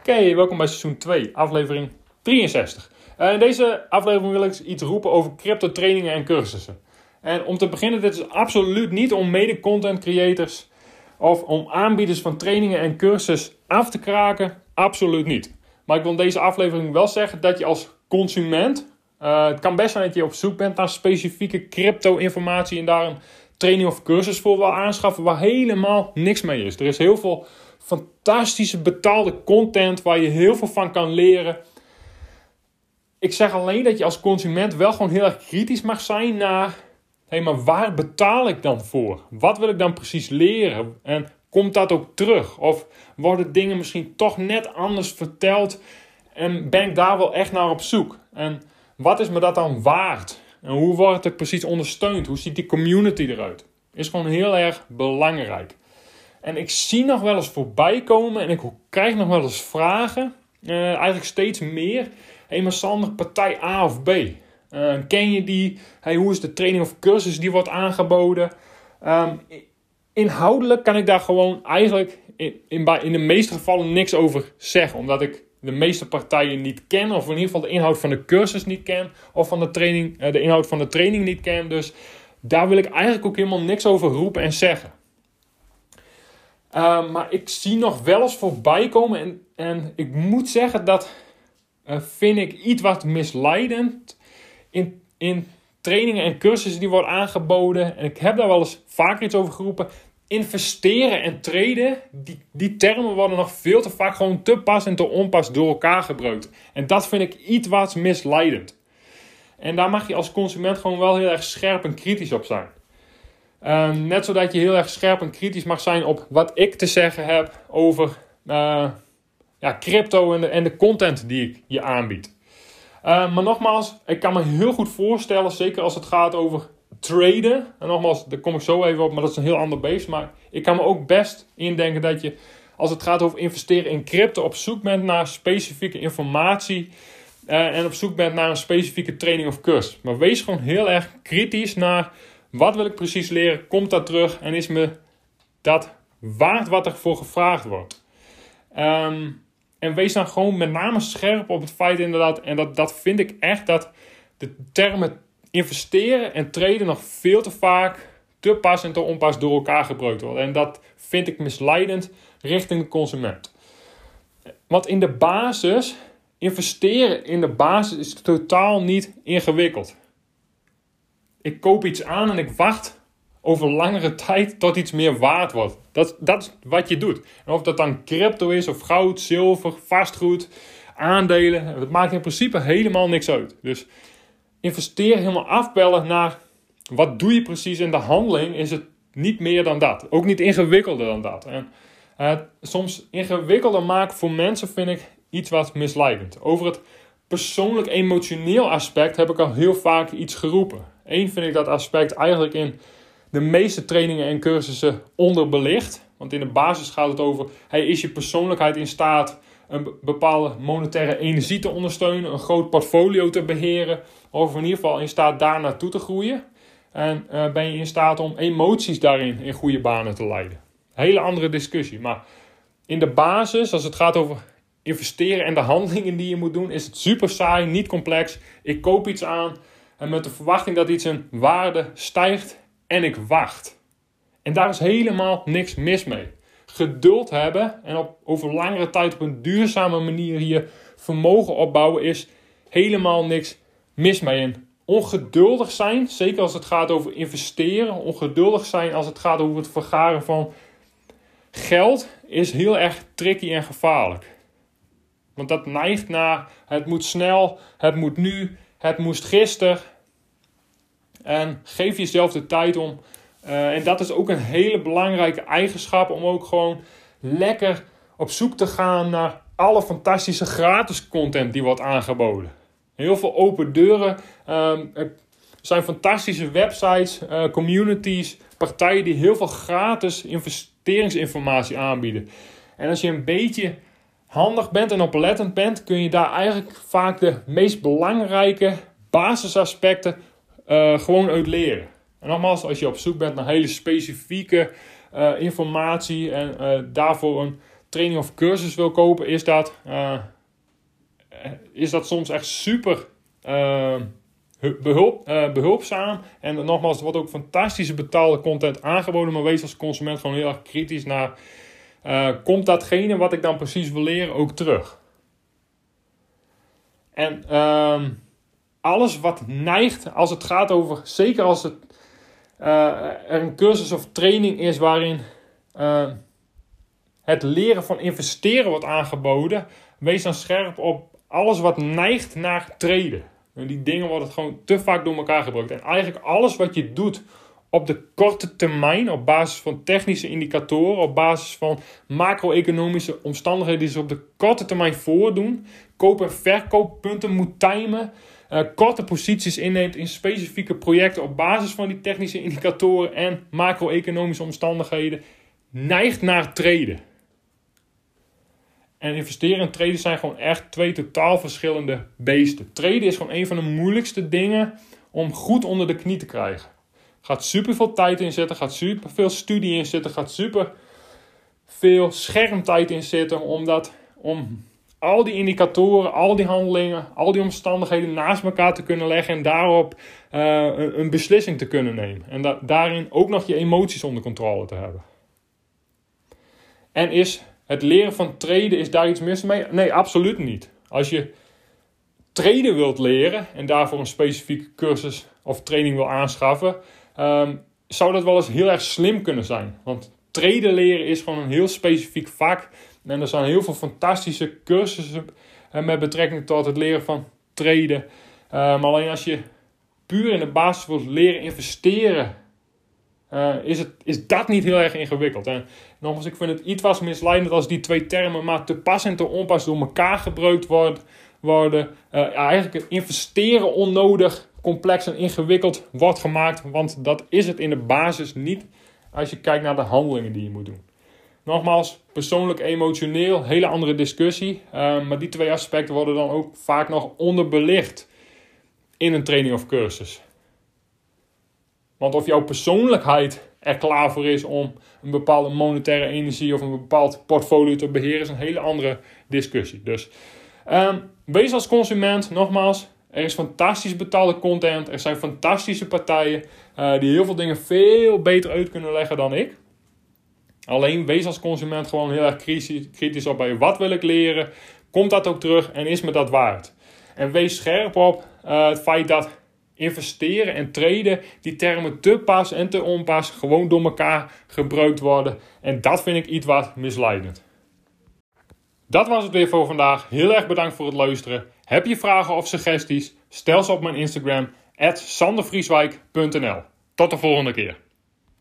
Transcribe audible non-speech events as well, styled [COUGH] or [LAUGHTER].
Oké, welkom bij seizoen 2, aflevering 63. Uh, in deze aflevering wil ik iets roepen over crypto trainingen en cursussen. En om te beginnen, dit is absoluut niet om mede content creators of om aanbieders van trainingen en cursussen af te kraken. Absoluut niet. Maar ik wil in deze aflevering wel zeggen dat je als consument, uh, het kan best zijn dat je op zoek bent naar specifieke crypto informatie en daar een training of cursus voor wil aanschaffen waar helemaal niks mee is. Er is heel veel fantastische betaalde content waar je heel veel van kan leren. Ik zeg alleen dat je als consument wel gewoon heel erg kritisch mag zijn naar, hé, maar waar betaal ik dan voor? Wat wil ik dan precies leren? En komt dat ook terug? Of worden dingen misschien toch net anders verteld en ben ik daar wel echt naar op zoek? En wat is me dat dan waard? En hoe wordt het precies ondersteund? Hoe ziet die community eruit? Is gewoon heel erg belangrijk. En ik zie nog wel eens voorbij komen en ik krijg nog wel eens vragen. Uh, eigenlijk steeds meer. Hé, maar Sander, partij A of B? Uh, ken je die? Hey, hoe is de training of cursus die wordt aangeboden? Um, inhoudelijk kan ik daar gewoon eigenlijk in, in, in de meeste gevallen niks over zeggen. Omdat ik de meeste partijen niet ken. Of in ieder geval de inhoud van de cursus niet ken. Of van de, training, uh, de inhoud van de training niet ken. Dus daar wil ik eigenlijk ook helemaal niks over roepen en zeggen. Uh, maar ik zie nog wel eens voorbij komen. En, en ik moet zeggen dat uh, vind ik iets wat misleidend in, in trainingen en cursussen die worden aangeboden. En ik heb daar wel eens vaker iets over geroepen. Investeren en traden, die, die termen worden nog veel te vaak gewoon te pas en te onpas door elkaar gebruikt. En dat vind ik iets wat misleidend. En daar mag je als consument gewoon wel heel erg scherp en kritisch op zijn. Uh, net zodat je heel erg scherp en kritisch mag zijn op wat ik te zeggen heb over uh, ja, crypto en de, en de content die ik je aanbied. Uh, maar nogmaals, ik kan me heel goed voorstellen, zeker als het gaat over traden. En nogmaals, daar kom ik zo even op, maar dat is een heel ander beest. Maar ik kan me ook best indenken dat je, als het gaat over investeren in crypto, op zoek bent naar specifieke informatie. Uh, en op zoek bent naar een specifieke training of cursus. Maar wees gewoon heel erg kritisch naar wat wil ik precies leren? Komt dat terug? En is me dat waard wat er voor gevraagd wordt? Um, en wees dan gewoon met name scherp op het feit inderdaad, en dat, dat vind ik echt, dat de termen investeren en traden nog veel te vaak te pas en te onpas door elkaar gebruikt worden. En dat vind ik misleidend richting de consument. Want in de basis, investeren in de basis is totaal niet ingewikkeld. Ik koop iets aan en ik wacht over langere tijd tot iets meer waard wordt. Dat, dat is wat je doet. Of dat dan crypto is, of goud, zilver, vastgoed, aandelen. Het maakt in principe helemaal niks uit. Dus investeer helemaal afbellen naar wat doe je precies in de handeling. Is het niet meer dan dat. Ook niet ingewikkelder dan dat. En uh, soms ingewikkelder maken voor mensen vind ik iets wat misleidend. Over het persoonlijk emotioneel aspect heb ik al heel vaak iets geroepen. Eén vind ik dat aspect eigenlijk in de meeste trainingen en cursussen onderbelicht. Want in de basis gaat het over: hey, is je persoonlijkheid in staat een bepaalde monetaire energie te ondersteunen, een groot portfolio te beheren, of in ieder geval in staat daar naartoe te groeien? En uh, ben je in staat om emoties daarin in goede banen te leiden? Hele andere discussie. Maar in de basis, als het gaat over investeren en de [LAUGHS] handelingen die je moet doen, is het super saai, niet complex. Ik koop iets aan en met de verwachting dat iets in waarde stijgt en ik wacht. En daar is helemaal niks mis mee. Geduld hebben en op, over langere tijd op een duurzame manier je vermogen opbouwen is helemaal niks mis mee. En ongeduldig zijn, zeker als het gaat over investeren, ongeduldig zijn als het gaat over het vergaren van geld, is heel erg tricky en gevaarlijk. Want dat neigt naar het moet snel, het moet nu, het moest gisteren. En geef jezelf de tijd om Uh, en dat is ook een hele belangrijke eigenschap om ook gewoon lekker op zoek te gaan naar alle fantastische gratis content die wordt aangeboden. Heel veel open deuren. Um, er zijn fantastische websites, uh, communities, partijen die heel veel gratis investeringsinformatie aanbieden. En als je een beetje handig bent en oplettend bent, kun je daar eigenlijk vaak de meest belangrijke basisaspecten uh, gewoon uit leren. En nogmaals, als je op zoek bent naar hele specifieke uh, informatie en uh, daarvoor een training of cursus wil kopen, is dat, is dat soms echt super behulp, behulpzaam. En nogmaals, er wordt ook fantastische betaalde content aangeboden, maar wees als consument gewoon heel erg kritisch naar komt datgene wat ik dan precies wil leren ook terug. En uh, alles wat neigt als het gaat over, zeker als het, uh, er een cursus of training is waarin uh, het leren van investeren wordt aangeboden, wees dan scherp op alles wat neigt naar treden. En die dingen worden gewoon te vaak door elkaar gebruikt. En eigenlijk alles wat je doet op de korte termijn, op basis van technische indicatoren, op basis van macro-economische omstandigheden die zich op de korte termijn voordoen, koop- en verkooppunten moet timen, uh, korte posities inneemt in specifieke projecten op basis van die technische indicatoren en macro-economische omstandigheden, neigt naar traden. En investeren en traden zijn gewoon echt twee totaal verschillende beesten. Traden is gewoon een van de moeilijkste dingen om goed onder de knie te krijgen. Gaat super veel tijd in zitten, gaat super veel studie in zitten, gaat super veel schermtijd in zitten. Omdat om al die indicatoren, al die handelingen, al die omstandigheden naast elkaar te kunnen leggen en daarop uh, een, beslissing te kunnen nemen. En da daarin ook nog je emoties onder controle te hebben. En is het leren van traden, is daar iets mis mee? Nee, absoluut niet. Als je traden wilt leren en daarvoor een specifieke cursus of training wil aanschaffen, um, zou dat wel eens heel erg slim kunnen zijn. Want traden leren is gewoon een heel specifiek vak. En er zijn heel veel fantastische cursussen eh, met betrekking tot het leren van traden. Um, alleen als je puur in de basis wilt leren investeren, uh, is, het, is dat niet heel erg ingewikkeld. En nogmaals, ik vind het iets was misleidend als die twee termen maar te pas en te onpas door elkaar gebruikt worden. worden. Uh, eigenlijk investeren onnodig complex en ingewikkeld wordt gemaakt. Want dat is het in de basis niet als je kijkt naar de handelingen die je moet doen. Nogmaals, persoonlijk, emotioneel, hele andere discussie. Uh, maar die twee aspecten worden dan ook vaak nog onderbelicht in een training of cursus. Want of jouw persoonlijkheid er klaar voor is om een bepaalde monetaire energie of een bepaald portfolio te beheren, is een hele andere discussie. Dus um, wees als consument, nogmaals, er is fantastisch betaalde content. Er zijn fantastische partijen uh, die heel veel dingen veel beter uit kunnen leggen dan ik. Alleen wees als consument gewoon heel erg kritisch op bij wat wil ik leren. Komt dat ook terug en is me dat waard? En wees scherp op uh, het feit dat investeren en traden, die termen te pas en te onpas gewoon door elkaar gebruikt worden. En dat vind ik iets wat misleidend. Dat was het weer voor vandaag. Heel erg bedankt voor het luisteren. Heb je vragen of suggesties? Stel ze op mijn Instagram, sandervrieswijk.nl. Tot de volgende keer.